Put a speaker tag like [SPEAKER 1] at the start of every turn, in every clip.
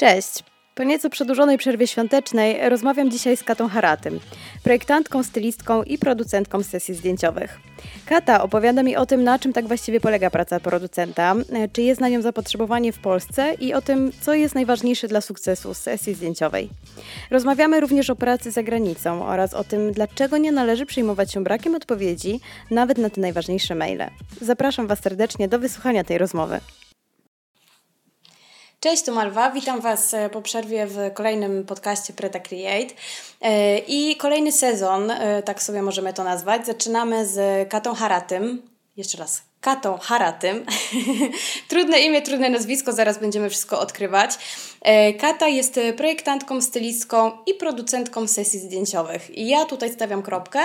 [SPEAKER 1] Cześć! Po nieco przedłużonej przerwie świątecznej rozmawiam dzisiaj z Katą Haratym, projektantką, stylistką i producentką sesji zdjęciowych. Kata opowiada mi o tym, na czym tak właściwie polega praca producenta, czy jest na nią zapotrzebowanie w Polsce i o tym, co jest najważniejsze dla sukcesu sesji zdjęciowej. Rozmawiamy również o pracy za granicą oraz o tym, dlaczego nie należy przejmować się brakiem odpowiedzi nawet na te najważniejsze maile. Zapraszam Was serdecznie do wysłuchania tej rozmowy. Cześć, tu Malwa. Witam Was e, po przerwie w kolejnym podcaście Preta Create. E, I kolejny sezon, e, tak sobie możemy to nazwać. Zaczynamy z Katą Haratym. Jeszcze raz, Katą Haratym. trudne imię, trudne nazwisko, zaraz będziemy wszystko odkrywać. E, Kata jest projektantką, stylistką i producentką sesji zdjęciowych. I ja tutaj stawiam kropkę,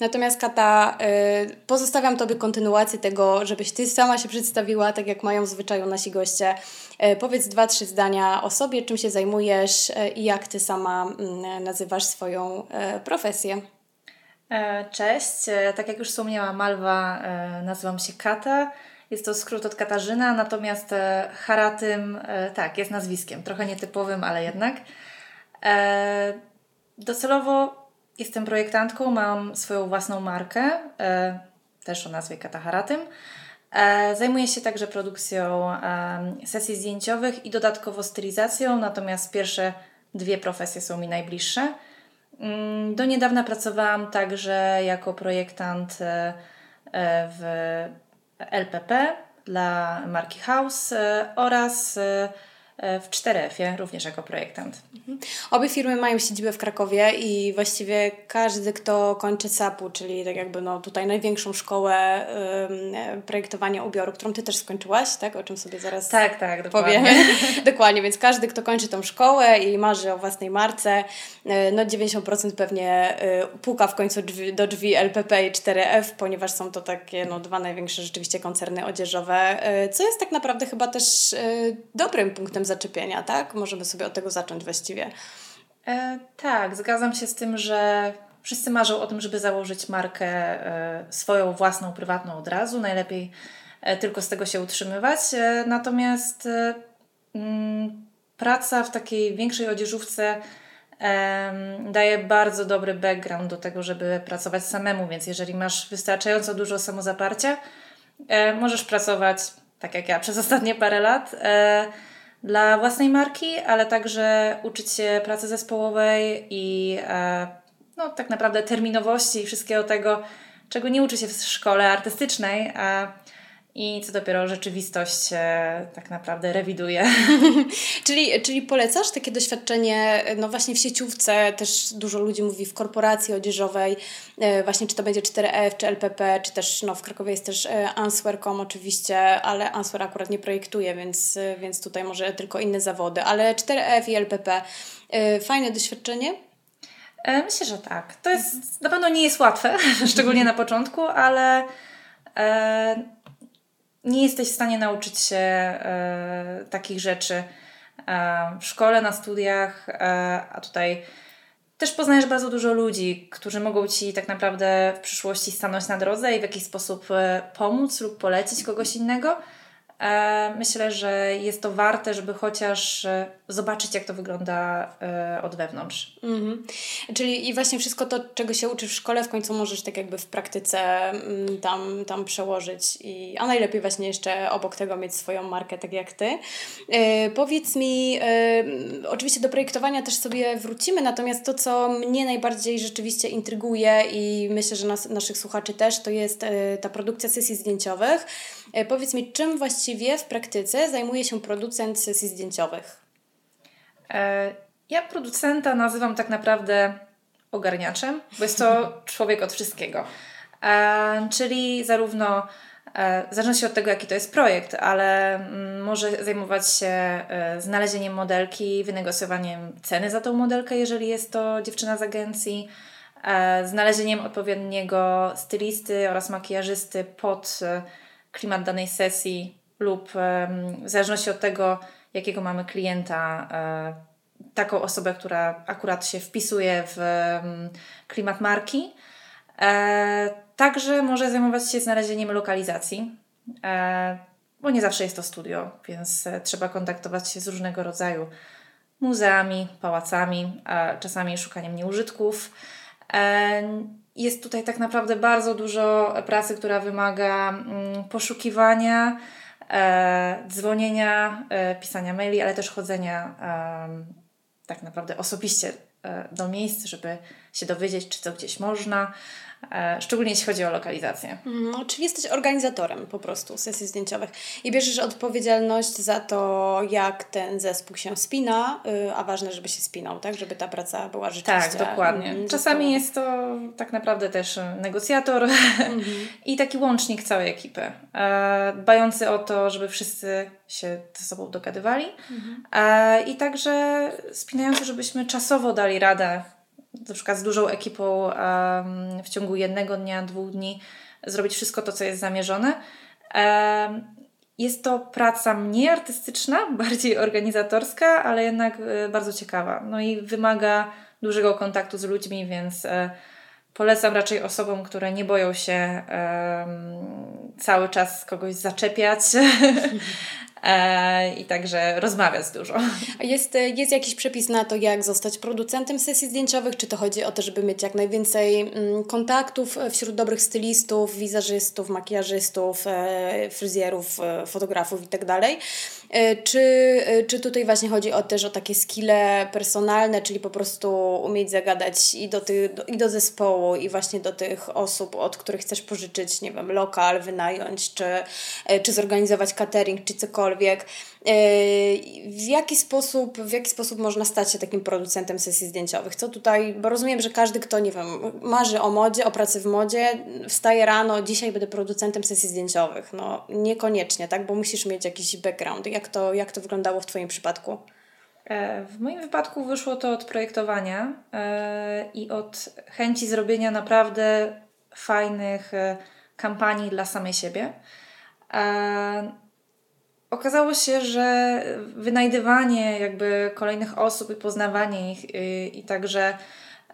[SPEAKER 1] natomiast Kata, e, pozostawiam Tobie kontynuację tego, żebyś Ty sama się przedstawiła, tak jak mają w zwyczaju nasi goście. E, powiedz dwa, trzy zdania o sobie, czym się zajmujesz i jak Ty sama mm, nazywasz swoją profesję.
[SPEAKER 2] E, cześć, e, tak jak już wspomniała Malwa, e, nazywam się Kata. Jest to skrót od Katarzyna, natomiast Haratym, tak, jest nazwiskiem, trochę nietypowym, ale jednak. Docelowo jestem projektantką, mam swoją własną markę, też o nazwie Kata Haratym. Zajmuję się także produkcją sesji zdjęciowych i dodatkowo stylizacją, natomiast pierwsze dwie profesje są mi najbliższe. Mm, do niedawna pracowałam także jako projektant e, e, w LPP dla marki House e, oraz w 4F-ie, również jako projektant.
[SPEAKER 1] Mhm. Obie firmy mają siedzibę w Krakowie i właściwie każdy, kto kończy SAP-u, czyli tak jakby no tutaj największą szkołę um, projektowania ubioru, którą Ty też skończyłaś, tak? O czym sobie zaraz
[SPEAKER 2] tak, tak, dokładnie.
[SPEAKER 1] dokładnie, więc każdy, kto kończy tą szkołę i marzy o własnej marce, e, no 90% pewnie e, puka w końcu drzwi, do drzwi LPP i 4F, ponieważ są to takie no, dwa największe rzeczywiście koncerny odzieżowe, co jest tak naprawdę chyba też dobrym punktem zaczepienia, tak? Możemy sobie od tego zacząć właściwie.
[SPEAKER 2] E, tak, zgadzam się z tym, że wszyscy marzą o tym, żeby założyć markę e, swoją własną, prywatną od razu. Najlepiej e, tylko z tego się utrzymywać. E, natomiast e, mm, praca w takiej większej odzieżówce daje bardzo dobry background do tego, żeby pracować samemu, więc jeżeli masz wystarczająco dużo samozaparcia, e, możesz pracować tak jak ja przez ostatnie parę lat dla własnej marki, ale także uczyć się pracy zespołowej i e, no, tak naprawdę terminowości i wszystkiego tego, czego nie uczy się w szkole artystycznej. A i co dopiero rzeczywistość e, tak naprawdę rewiduje.
[SPEAKER 1] czyli, czyli polecasz takie doświadczenie, no właśnie w sieciówce, też dużo ludzi mówi w korporacji odzieżowej, e, właśnie czy to będzie 4F, czy LPP, czy też no w Krakowie jest też e, Answer.com oczywiście, ale Answer akurat nie projektuje, więc, więc tutaj może tylko inne zawody, ale 4F i LPP, fajne doświadczenie?
[SPEAKER 2] Myślę, że tak. To jest, na pewno nie jest łatwe, szczególnie na początku, ale nie jesteś w stanie nauczyć się e, takich rzeczy e, w szkole, na studiach, e, a tutaj też poznajesz bardzo dużo ludzi, którzy mogą ci tak naprawdę w przyszłości stanąć na drodze i w jakiś sposób e, pomóc lub polecić kogoś innego. E, myślę, że jest to warte, żeby chociaż e, zobaczyć, jak to wygląda e, od wewnątrz. Mhm.
[SPEAKER 1] Czyli i właśnie wszystko to, czego się uczysz w szkole, w końcu możesz tak jakby w praktyce mm, tam, tam przełożyć. I, a najlepiej właśnie jeszcze obok tego mieć swoją markę, tak jak ty. powiedz mi, oczywiście do projektowania też sobie wrócimy, natomiast to, co mnie najbardziej rzeczywiście intryguje i myślę, że nas, naszych słuchaczy też, to jest ta produkcja sesji zdjęciowych. powiedz mi, czym właściwie właściwie w praktyce zajmuje się producent sesji zdjęciowych?
[SPEAKER 2] E, ja producenta nazywam tak naprawdę ogarniaczem, bo jest to człowiek od wszystkiego. E, czyli zarówno e, w zależności od tego, jaki to jest projekt, ale mm, może zajmować się znalezieniem modelki, wynegocjowaniem ceny za tą modelkę, jeżeli jest to dziewczyna z agencji, znalezieniem odpowiedniego stylisty oraz makijażysty pod klimat danej sesji, lub w zależności od tego, jakiego mamy klienta, e, taką osobę, która akurat się wpisuje w klimat marki. E, także może zajmować się znalezieniem lokalizacji, e, bo nie zawsze jest to studio, więc trzeba kontaktować się z różnego rodzaju muzeami, pałacami, czasami szukaniem nieużytków. Jest tutaj tak naprawdę bardzo dużo pracy, która wymaga mm, poszukiwania, dzwonienia, e, pisania maili, ale też chodzenia tak naprawdę osobiście do miejsc, żeby się dowiedzieć, czy co gdzieś można. E, szczególnie jeśli chodzi o lokalizację.
[SPEAKER 1] No, czyli jesteś organizatorem po prostu sesji zdjęciowych i bierzesz odpowiedzialność za to, jak ten zespół się spina, y, a ważne, żeby się spinał, tak? Żeby ta praca była rzeczywiście...
[SPEAKER 2] Tak, dokładnie. Mm, Czasami jest to tak naprawdę też negocjator mhm. i taki łącznik całej ekipy, e, dbający o to, żeby wszyscy się ze sobą dogadywali mhm. E, i także spinający, żebyśmy czasowo dali radę na przykład z dużą ekipą w ciągu jednego dnia, dwóch dni zrobić wszystko to, co jest zamierzone. Jest to praca mniej artystyczna, bardziej organizatorska, ale jednak e, bardzo ciekawa. No i wymaga dużego kontaktu z ludźmi, więc e, polecam raczej osobom, które nie boją się cały czas kogoś zaczepiać, i także rozmawiać dużo.
[SPEAKER 1] Jest, jest jakiś przepis na to, jak zostać producentem sesji zdjęciowych? Czy to chodzi o to, żeby mieć jak najwięcej mm, kontaktów wśród dobrych stylistów, wizerzystów, makijażystów, e, fryzjerów, e, fotografów itd.? Tak czy, czy tutaj właśnie chodzi o też o takie skille personalne, czyli po prostu umieć zagadać i do, ty, do, i do zespołu, i właśnie do tych osób, od których chcesz pożyczyć, nie wiem, lokal, wynająć, czy, czy zorganizować catering, czy cokolwiek. E, w jaki, sposób, w jaki sposób można stać się takim producentem sesji zdjęciowych? Co tutaj, bo rozumiem, że każdy, kto, nie wiem, marzy o modzie, o pracy w modzie, wstaje rano, dzisiaj będę producentem sesji zdjęciowych. No niekoniecznie, tak? Bo musisz mieć jakiś background. Jak to, jak to wyglądało w Twoim przypadku?
[SPEAKER 2] E, w moim wypadku wyszło to od projektowania e, i od chęci zrobienia naprawdę fajnych kampanii dla samej siebie okazało się, że wynajdywanie jakby kolejnych osób i poznawanie ich i, i także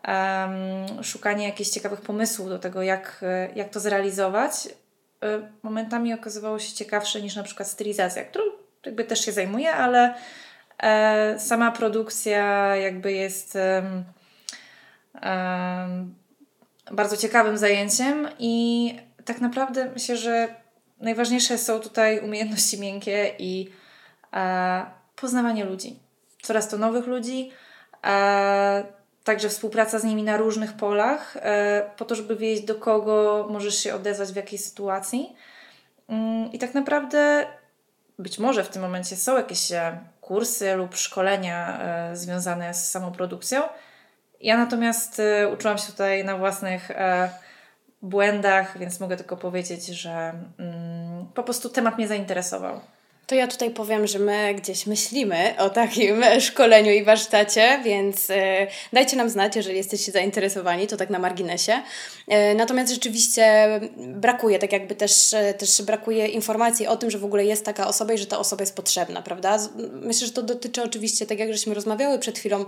[SPEAKER 2] um, szukanie jakichś ciekawych pomysłów do tego, jak, jak to zrealizować, y, momentami okazywało się ciekawsze niż na przykład stylizacja, którą jakby też się zajmuję, ale e, sama produkcja jakby jest um, um, bardzo ciekawym zajęciem i tak naprawdę myślę, że najważniejsze są tutaj umiejętności miękkie i e, poznawanie ludzi. Coraz to nowych ludzi, e, także współpraca z nimi na różnych polach, e, po to, żeby wiedzieć, do kogo możesz się odezwać w jakiej sytuacji. Mm, I tak naprawdę być może w tym momencie są jakieś e, kursy lub szkolenia e, związane z samą produkcją. Ja natomiast e, uczyłam się tutaj na własnych błędach, więc mogę tylko powiedzieć, że mm, po prostu temat mnie zainteresował.
[SPEAKER 1] To ja tutaj powiem, że my gdzieś myślimy o takim szkoleniu i warsztacie, więc e, dajcie nam znać, jeżeli jesteście zainteresowani, to tak na marginesie. E, natomiast rzeczywiście brakuje, tak jakby też, e, też brakuje informacji o tym, że w ogóle jest taka osoba i że ta osoba jest potrzebna, prawda? Myślę, że to dotyczy oczywiście, tak jak żeśmy rozmawiały przed chwilą,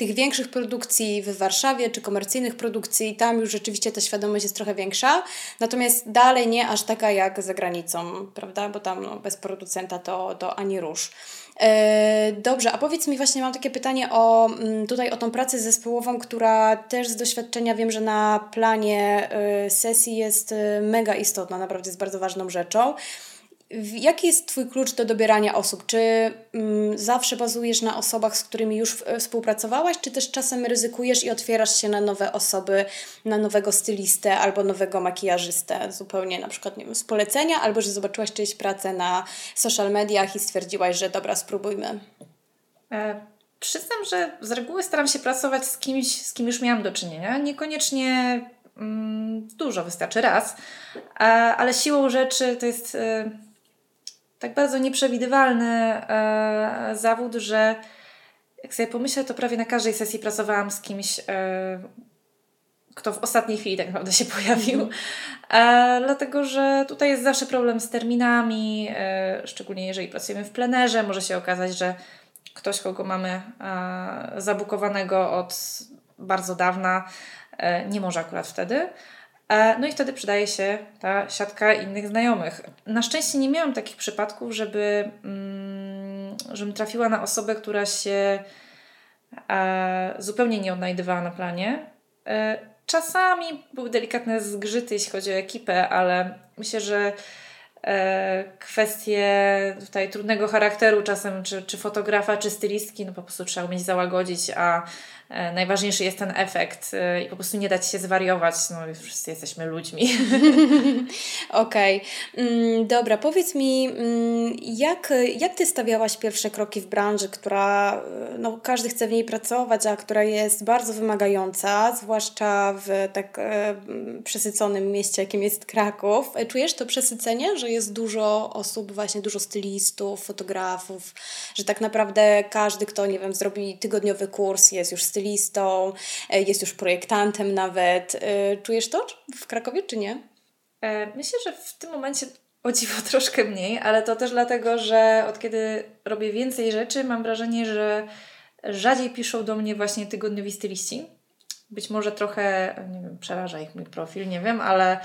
[SPEAKER 1] tych większych produkcji w Warszawie czy komercyjnych produkcji, tam już rzeczywiście ta świadomość jest trochę większa, natomiast dalej nie aż taka jak za granicą, prawda? Bo tam no, bez producenta to, to ani rusz. E, dobrze, a powiedz mi właśnie, mam takie pytanie o mm, tutaj o tą pracę zespołową, która też z doświadczenia wiem, że na planie e, sesji jest e, mega istotna, naprawdę jest bardzo ważną rzeczą. Jaki jest Twój klucz do dobierania osób? Czy mm, zawsze bazujesz na osobach, z którymi już e, współpracowałaś, czy też czasem ryzykujesz i otwierasz się na nowe osoby, na nowego stylistę albo nowego makijażystę, zupełnie na przykład nie wiem, z polecenia, albo że zobaczyłaś czyjeś pracę na social mediach i stwierdziłaś, że dobra, spróbujmy?
[SPEAKER 2] E, przyznam, że z reguły staram się pracować z kimś, z kim już miałam do czynienia. Niekoniecznie mm, dużo, wystarczy raz, e, ale siłą rzeczy to jest. E, tak bardzo nieprzewidywalny e, zawód, że jak sobie pomyślę, to prawie na każdej sesji pracowałam z kimś, e, kto w ostatniej chwili tak naprawdę się pojawił. Mm. E, dlatego, że tutaj jest zawsze problem z terminami, e, szczególnie jeżeli pracujemy w plenerze. Może się okazać, że ktoś, kogo mamy e, zabukowanego od bardzo dawna, e, nie może akurat wtedy. E, no i wtedy przydaje się ta siatka innych znajomych. Na szczęście nie miałam takich przypadków, żeby, mm, żebym trafiła na osobę, która się e, zupełnie nie odnajdywała na planie. E, czasami były delikatne zgrzyty, jeśli chodzi o ekipę, ale myślę, że kwestie tutaj trudnego charakteru czasem, czy, czy fotografa, czy stylistki, no po prostu trzeba umieć załagodzić, a E, najważniejszy jest ten efekt e, i po prostu nie dać się zwariować. No, wszyscy jesteśmy ludźmi.
[SPEAKER 1] Okej. Okay. Mm, dobra, powiedz mi, mm, jak, jak ty stawiałaś pierwsze kroki w branży, która no, każdy chce w niej pracować, a która jest bardzo wymagająca, zwłaszcza w tak e, przesyconym mieście, jakim jest Kraków. Czujesz to przesycenie, że jest dużo osób, właśnie dużo stylistów, fotografów, że tak naprawdę każdy, kto, nie wiem, zrobi tygodniowy kurs, jest już stylistą, e, jest już projektantem nawet. E, czujesz to w Krakowie, czy nie?
[SPEAKER 2] E, myślę, że w tym momencie o dziwo troszkę mniej, ale to też dlatego, że od kiedy robię więcej rzeczy, mam wrażenie, że rzadziej piszą do mnie właśnie tygodniowi styliści. Być może trochę, nie wiem, przeraża ich mój profil, nie wiem, ale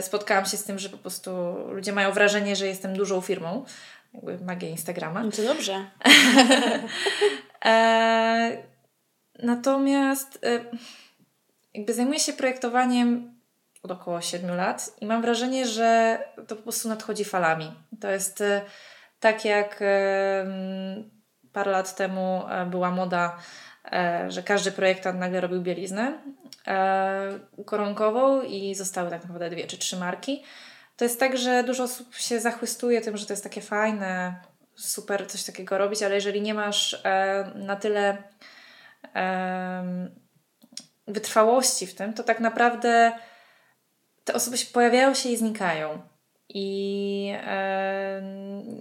[SPEAKER 2] spotkałam się z tym, że po prostu ludzie mają wrażenie, że jestem dużą firmą. Jakby magia Instagrama.
[SPEAKER 1] No to dobrze.
[SPEAKER 2] Natomiast y, jakby zajmuję się projektowaniem od około 7 lat i mam wrażenie, że to po prostu nadchodzi falami. To jest tak jak parę lat temu e, była moda, e, że każdy projektant nagle robił bieliznę e, koronkową i zostały tak naprawdę dwie czy trzy marki. To jest tak, że dużo osób się zachwystuje tym, że to jest takie fajne, super coś takiego robić, ale jeżeli nie masz na tyle wytrwałości w tym, to tak naprawdę te osoby pojawiają się i znikają. I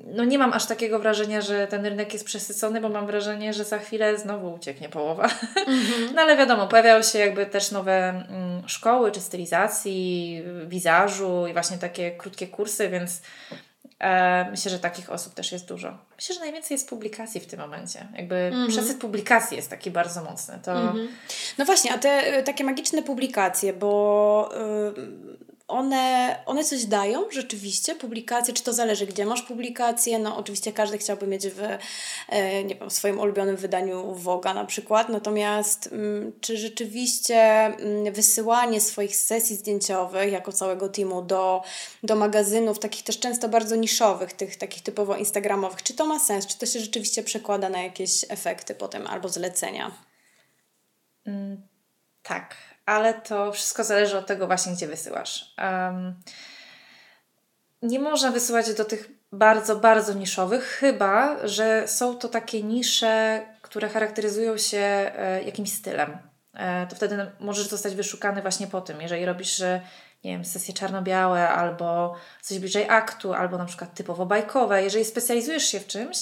[SPEAKER 2] no nie mam aż takiego wrażenia, że ten rynek jest przesycony, bo mam wrażenie, że za chwilę znowu ucieknie połowa. Mm-hmm. No ale wiadomo, pojawiają się jakby też nowe mm, szkoły czy stylizacji, wizażu i właśnie takie krótkie kursy, więc E, myślę, że takich osób też jest dużo. Myślę, że najwięcej jest publikacji w tym momencie. Jakby mm-hmm. przesyt publikacji jest taki bardzo mocny. To... Mm-hmm.
[SPEAKER 1] No właśnie, a te takie magiczne publikacje, bo one, one coś dają rzeczywiście, publikacje, czy to zależy, gdzie masz publikacje, no oczywiście każdy chciałby mieć w, e, nie wiem, swoim ulubionym wydaniu Woga na przykład, natomiast mm, czy rzeczywiście mm, wysyłanie swoich sesji zdjęciowych jako całego teamu do, do magazynów, takich też często bardzo niszowych, tych takich typowo instagramowych, czy to ma sens, czy to się rzeczywiście przekłada na jakieś efekty potem albo zlecenia?
[SPEAKER 2] Mm, tak, ale to wszystko zależy od tego właśnie, gdzie wysyłasz. Um, nie można wysyłać do tych bardzo, bardzo niszowych, chyba, że są to takie nisze, które charakteryzują się e, jakimś stylem. E, to wtedy możesz zostać wyszukany właśnie po tym. Jeżeli robisz, nie wiem, sesje czarno-białe albo coś bliżej aktu, albo na przykład typowo bajkowe. Jeżeli specjalizujesz się w czymś,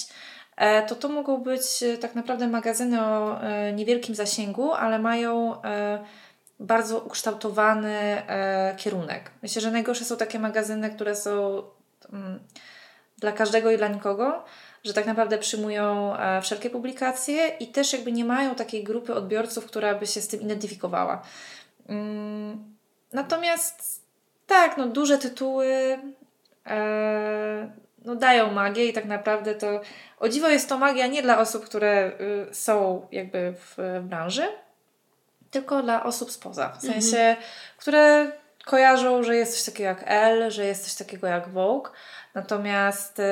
[SPEAKER 2] e, to to mogą być tak naprawdę magazyny o niewielkim zasięgu, ale mają bardzo ukształtowany e, kierunek. Myślę, że najgorsze są takie magazyny, które są mm, dla każdego i dla nikogo, że tak naprawdę przyjmują e, wszelkie publikacje i też jakby nie mają takiej grupy odbiorców, która by się z tym identyfikowała. Mm, natomiast tak, no duże tytuły e, no dają magię i tak naprawdę to o dziwo jest to magia nie dla osób, które y, są jakby w, w branży, tylko dla osób spoza. W sensie, mhm. które kojarzą, że jest coś takiego jak L, że jest coś takiego jak Vogue, Natomiast y,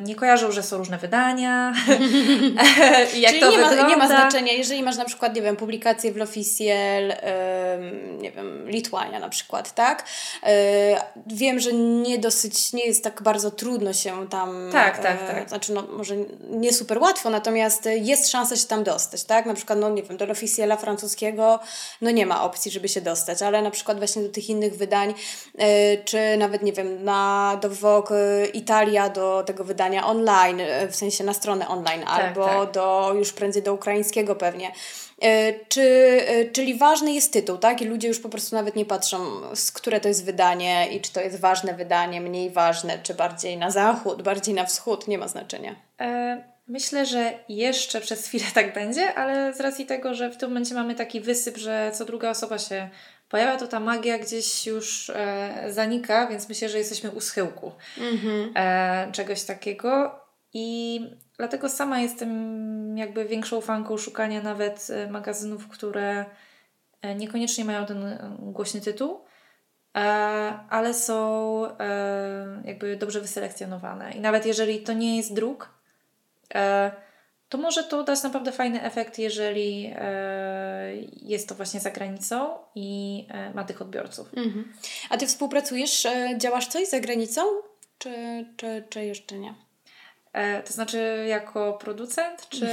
[SPEAKER 2] nie kojarzą, że są różne wydania.
[SPEAKER 1] jak Czyli to nie, ma, nie ma znaczenia, jeżeli masz na przykład, nie wiem, publikację w L'Officiel, nie wiem, Litwania na przykład, tak? Y, wiem, że nie dosyć, nie jest tak bardzo trudno się tam...
[SPEAKER 2] Tak, tak, e, tak.
[SPEAKER 1] Znaczy, no może nie super łatwo, natomiast jest szansa się tam dostać, tak? Na przykład, no nie wiem, do L'Officiela francuskiego, no nie ma opcji, żeby się dostać, ale na przykład właśnie do tych innych wydań, y, czy nawet, nie wiem, na, do Vogue Italia do tego wydania online, e, w sensie na stronę online, tak, albo tak. do już prędzej do ukraińskiego pewnie. E, czy, e, czyli ważny jest tytuł, tak? I ludzie już po prostu nawet nie patrzą, z które to jest wydanie i czy to jest ważne wydanie, mniej ważne, czy bardziej na zachód, bardziej na wschód, nie ma znaczenia.
[SPEAKER 2] Myślę, że jeszcze przez chwilę tak będzie, ale z racji tego, że w tym momencie mamy taki wysyp, że co druga osoba się pojawia, to ta magia gdzieś już e, zanika, więc myślę, że jesteśmy u schyłku mm-hmm. e, czegoś takiego. I dlatego sama jestem jakby większą fanką szukania nawet e, magazynów, które e, niekoniecznie mają ten e, głośny tytuł, ale są jakby dobrze wyselekcjonowane. I nawet jeżeli to nie jest druk, to może to dać naprawdę fajny efekt, jeżeli jest to właśnie za granicą i ma tych odbiorców.
[SPEAKER 1] Mhm. A ty współpracujesz, działasz coś za granicą, czy, czy, czy jeszcze nie?
[SPEAKER 2] E, to znaczy jako producent, czy...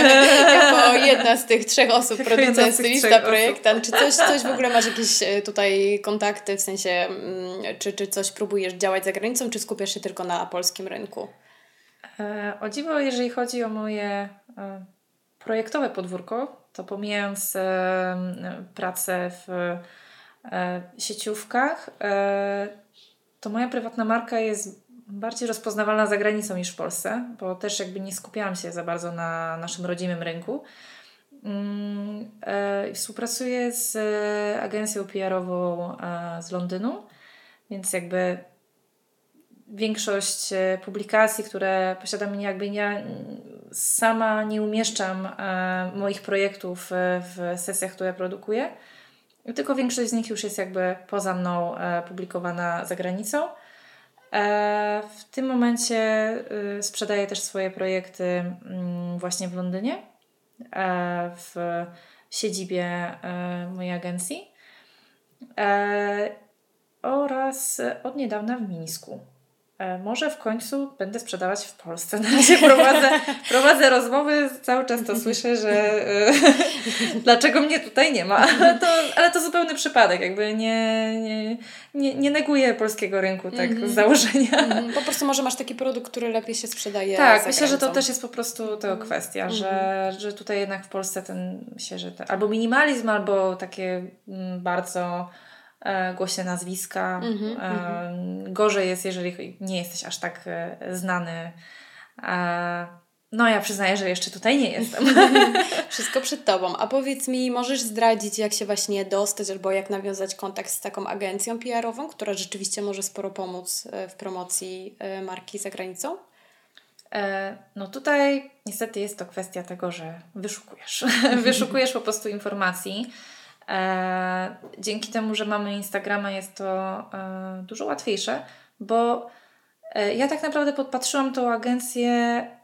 [SPEAKER 1] jako jedna z tych trzech osób, producent, stylista, projektant, czy coś, coś w ogóle masz jakieś e, tutaj kontakty, w sensie, mm, czy, czy coś próbujesz działać za granicą, czy skupiasz się tylko na polskim rynku?
[SPEAKER 2] E, o dziwo, jeżeli chodzi o moje projektowe podwórko, to pomijając pracę w sieciówkach, to moja prywatna marka jest bardziej rozpoznawalna za granicą niż w Polsce, bo też jakby nie skupiałam się za bardzo na naszym rodzimym rynku. Mm, e, współpracuję z agencją PR-ową e, z Londynu, więc jakby większość e, publikacji, które posiadam, jakby ja sama nie umieszczam moich projektów w sesjach, które produkuję, tylko większość z nich już jest jakby poza mną publikowana za granicą. E, w tym momencie sprzedaję też swoje projekty mm, właśnie w Londynie, e, w siedzibie e, mojej agencji oraz od niedawna w Mińsku. E, może w końcu będę sprzedawać w Polsce. Na razie prowadzę, prowadzę rozmowy, cały czas to słyszę, że e, dlaczego mnie tutaj nie ma. To, ale to zupełny przypadek, jakby nie, nie, nie, nie neguję polskiego rynku tak mm -hmm. z założenia. Mm
[SPEAKER 1] -hmm. Po prostu może masz taki produkt, który lepiej się sprzedaje.
[SPEAKER 2] Tak, myślę, że to też jest po prostu to mhm. kwestia, mm -hmm. że, mhm. że tutaj jednak w Polsce ten, myślę, że te, albo minimalizm, albo takie mm, bardzo głośne nazwiska. Mm-hmm, mm-hmm. Gorzej jest, jeżeli nie jesteś aż tak e, znany. No, ja przyznaję, że jeszcze tutaj nie jestem.
[SPEAKER 1] Wszystko przed Tobą. A powiedz mi, możesz zdradzić, jak się właśnie dostać albo jak nawiązać kontakt z taką agencją PR-ową, która rzeczywiście może sporo pomóc w promocji marki za granicą?
[SPEAKER 2] No tutaj niestety jest to kwestia tego, że wyszukujesz. wyszukujesz po prostu informacji. E, dzięki temu, że mamy Instagrama, jest to e, dużo łatwiejsze, bo e, ja tak naprawdę podpatrzyłam tą agencję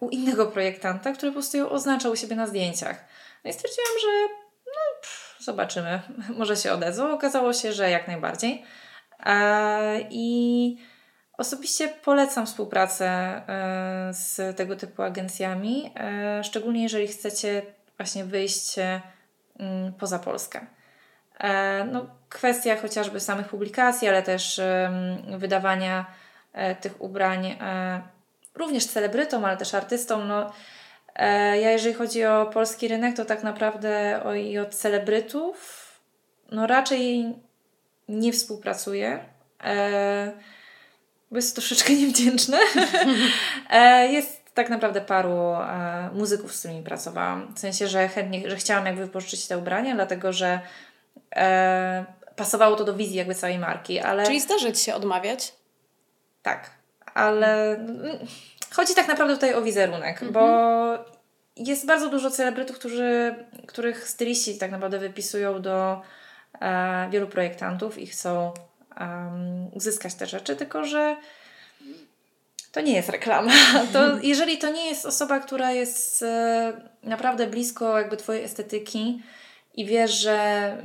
[SPEAKER 2] u innego projektanta, który po prostu ją oznaczał u siebie na zdjęciach. No i stwierdziłam, że no, pff, zobaczymy, może się odezwą. Okazało się, że jak najbardziej. I osobiście polecam współpracę z tego typu agencjami, szczególnie jeżeli chcecie właśnie wyjść poza Polskę. E, no, kwestia chociażby samych publikacji, ale też wydawania e, tych ubrań e, również celebrytom, ale też artystom. No, ja jeżeli chodzi o polski rynek, to tak naprawdę o, i od celebrytów no raczej nie współpracuję. Bo jest troszeczkę niewdzięczne. jest tak naprawdę paru muzyków, z którymi pracowałam. W sensie, że chętnie, że chciałam jakby wypożyczyć te ubrania, dlatego że e, pasowało to do wizji jakby całej marki, ale...
[SPEAKER 1] Czyli zdarzy Ci się odmawiać?
[SPEAKER 2] Tak, ale chodzi tak naprawdę tutaj o wizerunek, mhm. bo jest bardzo dużo celebrytów, którzy, których styliści tak naprawdę wypisują do e, wielu projektantów i chcą um, uzyskać te rzeczy, tylko że to nie jest reklama. To, jeżeli to nie jest osoba, która jest e, naprawdę blisko jakby Twojej estetyki i wiesz, że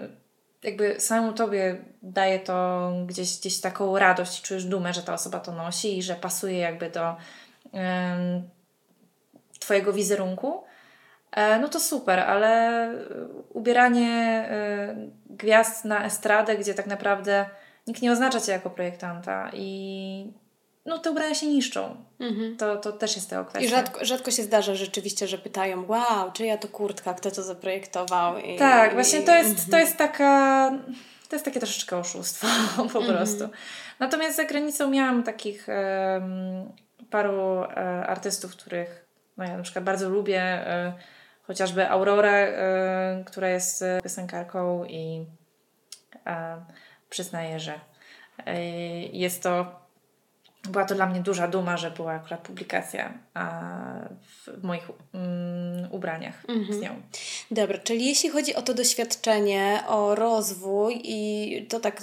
[SPEAKER 2] jakby samemu tobie daje to gdzieś, gdzieś taką radość czujesz dumę, że ta osoba to nosi i że pasuje jakby do twojego wizerunku, e, no to super, ale ubieranie e, gwiazd na estradę, gdzie tak naprawdę nikt nie oznacza cię jako projektanta i no te ubrania się niszczą. Mhm. To, to też jest tego kwestia.
[SPEAKER 1] I rzadko, rzadko się zdarza rzeczywiście, że pytają, wow, czyja to kurtka, kto to zaprojektował. I,
[SPEAKER 2] tak, właśnie to jest, mhm. to jest taka, to jest takie troszeczkę oszustwo po mhm. prostu. Natomiast za granicą miałam takich um, paru um, artystów, których no ja na przykład bardzo lubię, um, chociażby Aurorę, która jest piosenkarką i przyznaję, że jest to była to dla mnie duża duma, że była akurat publikacja w moich um, ubraniach mhm. z nią.
[SPEAKER 1] Dobra, czyli jeśli chodzi o to doświadczenie, o rozwój i to tak,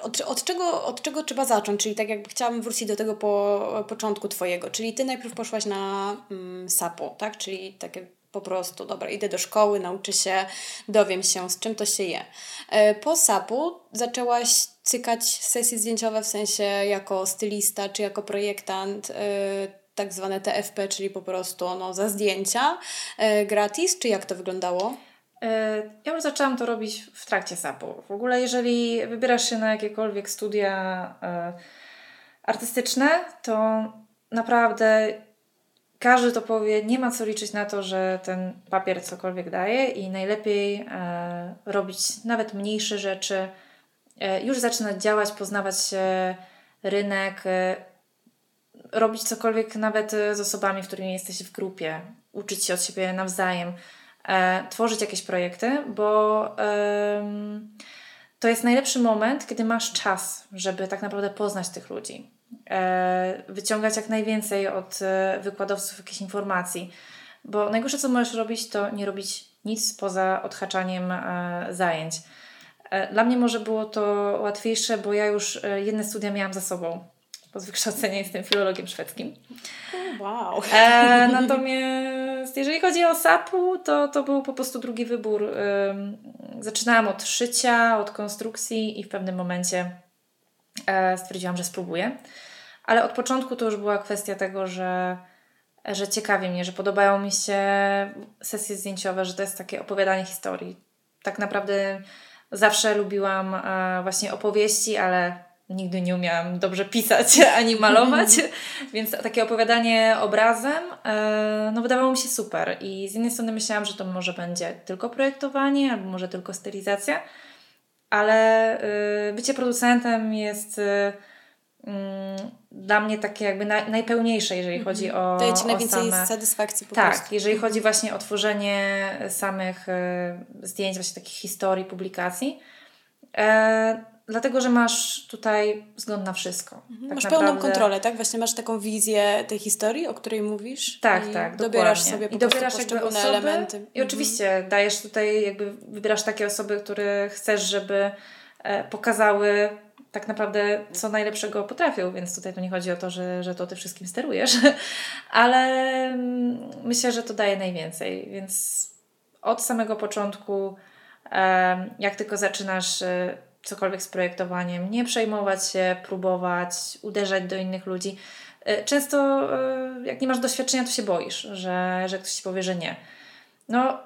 [SPEAKER 1] od, od, czego, od czego trzeba zacząć? Czyli tak jakby chciałabym wrócić do tego po początku Twojego, czyli Ty najpierw poszłaś na um, SAPO, tak? Czyli takie po prostu, dobra, idę do szkoły, nauczę się, dowiem się, z czym to się je. E, po SAP-u zaczęłaś cykać sesje zdjęciowe, w sensie jako stylista czy jako projektant, e, tak zwane TFP, czyli po prostu no, za zdjęcia e, gratis, czy jak to wyglądało?
[SPEAKER 2] Ja już zaczęłam to robić w trakcie SAP-u. W ogóle, jeżeli wybierasz się na jakiekolwiek studia artystyczne, to naprawdę każdy to powie, nie ma co liczyć na to, że ten papier cokolwiek daje i najlepiej robić nawet mniejsze rzeczy, już zaczynać działać, poznawać rynek, e, robić cokolwiek nawet z osobami, w którymi jesteś w grupie, uczyć się od siebie nawzajem, e, tworzyć jakieś projekty, bo to jest najlepszy moment, kiedy masz czas, żeby tak naprawdę poznać tych ludzi. E, wyciągać jak najwięcej od e, wykładowców jakichś informacji. Bo najgorsze, co możesz robić, to nie robić nic poza odhaczaniem e, zajęć. Dla mnie może było to łatwiejsze, bo ja już jedne studia miałam za sobą. Bo z wykształcenia jestem filologiem szwedzkim.
[SPEAKER 1] Wow.
[SPEAKER 2] E, natomiast jeżeli chodzi o SAP-u, to, to był po prostu drugi wybór. Zaczynałam od szycia, od konstrukcji i w pewnym momencie stwierdziłam, że spróbuję. Ale od początku to już była kwestia tego, że, że ciekawi mnie, że podobają mi się sesje zdjęciowe, że to jest takie opowiadanie historii. Tak naprawdę zawsze lubiłam e, właśnie opowieści, ale nigdy nie umiałam dobrze pisać ani malować, więc takie opowiadanie obrazem e, no wydawało mi się super. I z jednej strony myślałam, że to może będzie tylko projektowanie albo może tylko stylizacja, ale y, bycie producentem jest dla mnie takie jakby najpełniejsze, jeżeli -hmm. chodzi o.
[SPEAKER 1] Daje Ci najwięcej same... satysfakcji po
[SPEAKER 2] tak,
[SPEAKER 1] prostu.
[SPEAKER 2] Jeżeli chodzi właśnie o tworzenie samych y, zdjęć, właśnie takich historii, publikacji. E, dlatego, że masz tutaj wzgląd na wszystko.
[SPEAKER 1] Mhm. Tak masz naprawdę... pełną kontrolę, tak? Właśnie masz taką wizję tej historii, o której mówisz.
[SPEAKER 2] Tak, tak.
[SPEAKER 1] Dobierasz dokładnie. sobie po I dobierasz jakby osoby, elementy.
[SPEAKER 2] I mhm. oczywiście dajesz tutaj, jakby wybierasz takie osoby, które chcesz, żeby e, pokazały tak naprawdę co najlepszego potrafią, więc tutaj to nie chodzi o to, że, że to ty wszystkim sterujesz, ale mm, myślę, że to daje najwięcej, więc od samego początku, jak tylko zaczynasz e, cokolwiek z projektowaniem, nie przejmować się, próbować, uderzać do innych ludzi. E, często, e, jak nie masz doświadczenia, to się boisz, że, że ktoś ci powie, że nie. No,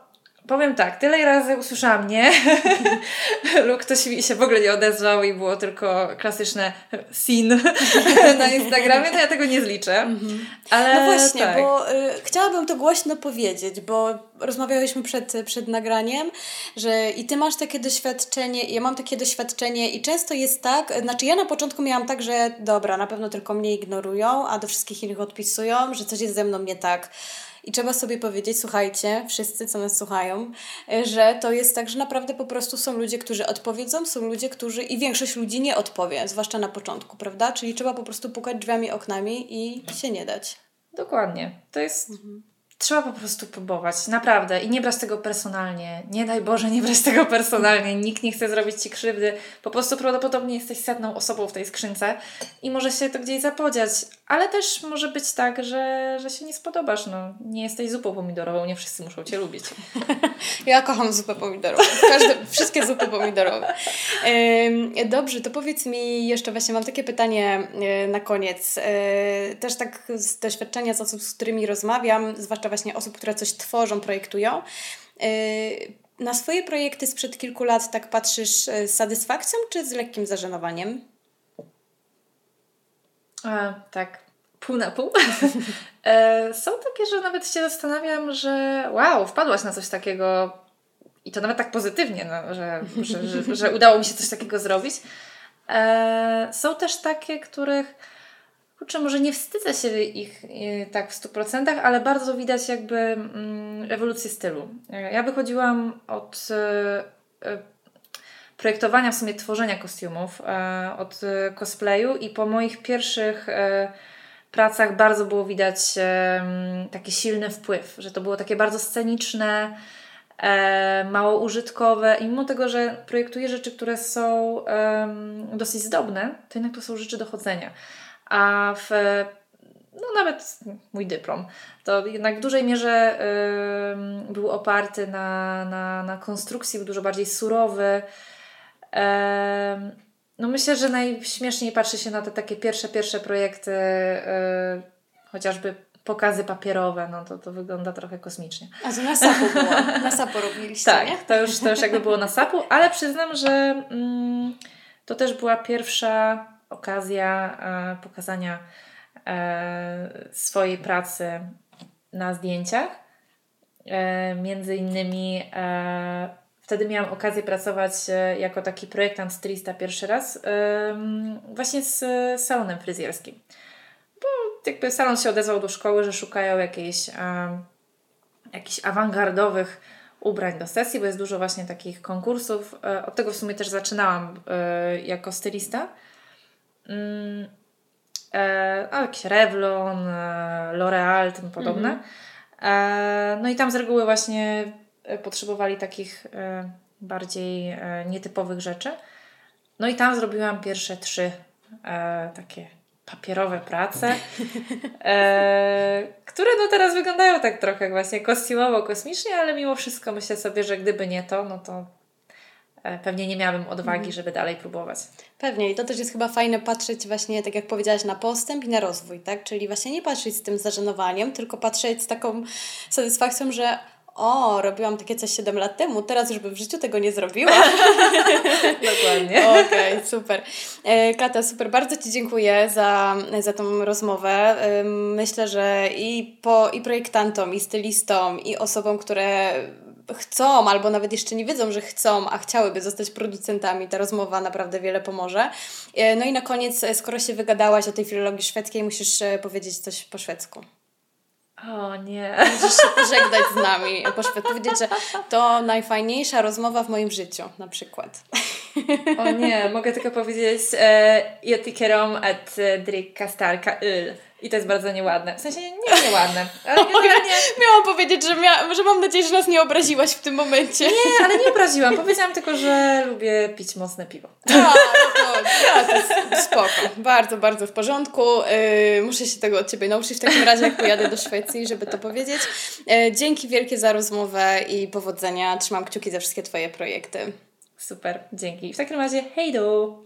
[SPEAKER 2] Powiem tak, tyle razy usłyszałam nie lub ktoś mi się w ogóle nie odezwał i było tylko klasyczne sin na Instagramie, to ja tego nie zliczę. Mhm. Ale
[SPEAKER 1] no właśnie, tak. bo y, chciałabym to głośno powiedzieć, bo rozmawiałyśmy przed, przed nagraniem, że i ty masz takie doświadczenie, ja mam takie doświadczenie i często jest tak, znaczy ja na początku miałam tak, że dobra, na pewno tylko mnie ignorują, a do wszystkich innych odpisują, że coś jest ze mną nie tak i trzeba sobie powiedzieć, słuchajcie, wszyscy, co nas słuchają, że to jest tak, że naprawdę po prostu są ludzie, którzy odpowiedzą, są ludzie, którzy i większość ludzi nie odpowie, zwłaszcza na początku, prawda? Czyli trzeba po prostu pukać drzwiami, oknami i się nie dać.
[SPEAKER 2] Dokładnie. To jest mhm. Trzeba po prostu próbować, naprawdę. I nie brać tego personalnie. Nie daj Boże, nie brać tego personalnie. Nikt nie chce zrobić Ci krzywdy. Po prostu prawdopodobnie jesteś setną osobą w tej skrzynce i może się to gdzieś zapodziać. Ale też może być tak, że, że się nie spodobasz. No, nie jesteś zupą pomidorową, nie wszyscy muszą Cię lubić.
[SPEAKER 1] ja kocham zupę pomidorową. Każde, wszystkie zupy pomidorowe. Dobrze, to powiedz mi jeszcze, właśnie mam takie pytanie e, na koniec. E, też tak z doświadczenia z osób, z którymi rozmawiam, zwłaszcza zwłaszcza właśnie osób, które coś tworzą, projektują. Y, na swoje projekty sprzed kilku lat tak patrzysz y, z satysfakcją czy z lekkim zażenowaniem?
[SPEAKER 2] A, tak, pół na pół. E, są takie, że nawet się zastanawiam, że wow, wpadłaś na coś takiego i to nawet tak pozytywnie, no, że, że, że, że udało mi się coś takiego zrobić. E, są też takie, których kurczę, może nie wstydzę się ich y, tak w 100%, ale bardzo widać jakby mm, ewolucję stylu. Ja wychodziłam od y, y, projektowania, w sumie tworzenia kostiumów, od cosplayu i po moich pierwszych pracach bardzo było widać taki silny wpływ, że to było takie bardzo sceniczne, mało użytkowe i mimo tego, że projektuję rzeczy, które są dosyć zdobne, to jednak to są rzeczy dochodzenia. A w no nawet mój dyplom, to jednak w dużej mierze y, był oparty na, na, na konstrukcji, był dużo bardziej surowy. Y, no myślę, że najśmieszniej patrzy się na te takie pierwsze, pierwsze projekty, y, chociażby pokazy papierowe, no to, to wygląda trochę kosmicznie.
[SPEAKER 1] A to na sapu było, na sapu robiliście,
[SPEAKER 2] Tak,
[SPEAKER 1] nie?
[SPEAKER 2] to już, to już jakby było na sapu, ale przyznam, że mm, to też była pierwsza okazja e, pokazania E, swojej pracy na zdjęciach. E, między innymi wtedy miałam okazję pracować jako taki projektant stylista pierwszy raz właśnie z salonem fryzjerskim. Bo jakby salon się odezwał do szkoły, że szukają jakiejś, jakichś awangardowych ubrań do sesji, bo jest dużo właśnie takich konkursów. Od tego w sumie też zaczynałam jako stylista. Mm, e, jakiś Revlon, e, L'Oreal, tym podobne. Mhm. E, no i tam z reguły właśnie potrzebowali takich e, bardziej e, nietypowych rzeczy. No i tam zrobiłam pierwsze trzy e, takie papierowe prace, e, które no teraz wyglądają tak trochę właśnie kostiumowo, kosmicznie, ale mimo wszystko myślę sobie, że gdyby nie to, no to pewnie nie miałabym odwagi, mhm. żeby dalej próbować.
[SPEAKER 1] Pewnie i to też jest chyba fajne patrzeć właśnie, tak jak powiedziałaś, na postęp i na rozwój, tak? Czyli właśnie nie patrzeć z tym zażenowaniem, tylko patrzeć z taką satysfakcją, że o, robiłam takie coś 7 lat temu, teraz już bym w życiu tego nie zrobiła.
[SPEAKER 2] Dokładnie.
[SPEAKER 1] Okej, okay, super. E, Kata, super, bardzo Ci dziękuję za, za tą rozmowę. Myślę, że i, po, i projektantom, i stylistom, i osobom, które chcą, albo nawet jeszcze nie wiedzą, że chcą, a chciałyby zostać producentami, ta rozmowa naprawdę wiele pomoże. E, no i na koniec, e, skoro się wygadałaś o tej filologii szwedzkiej, musisz e, powiedzieć coś po szwedzku.
[SPEAKER 2] O nie.
[SPEAKER 1] Musisz się pożegnać z nami, powiedzieć, że to najfajniejsza rozmowa w moim życiu, na przykład.
[SPEAKER 2] O nie, mogę tylko powiedzieć e, Jag tycker om att dricka starka öl. I to jest bardzo nieładne. W sensie nie nieładne. Ale
[SPEAKER 1] nie... Miałam powiedzieć, że, mia... że mam nadzieję, że nas nie obraziłaś w tym momencie.
[SPEAKER 2] Nie, ale nie obraziłam. Powiedziałam tylko, że lubię pić mocne piwo.
[SPEAKER 1] A, no to, jest spoko. Bardzo, bardzo w porządku. Yy, muszę się tego od Ciebie nauczyć w takim razie, jak pojadę do Szwecji, żeby to powiedzieć. Yy, dzięki wielkie za rozmowę i powodzenia. Trzymam kciuki za wszystkie Twoje projekty.
[SPEAKER 2] Super, dzięki. W takim razie hejdo!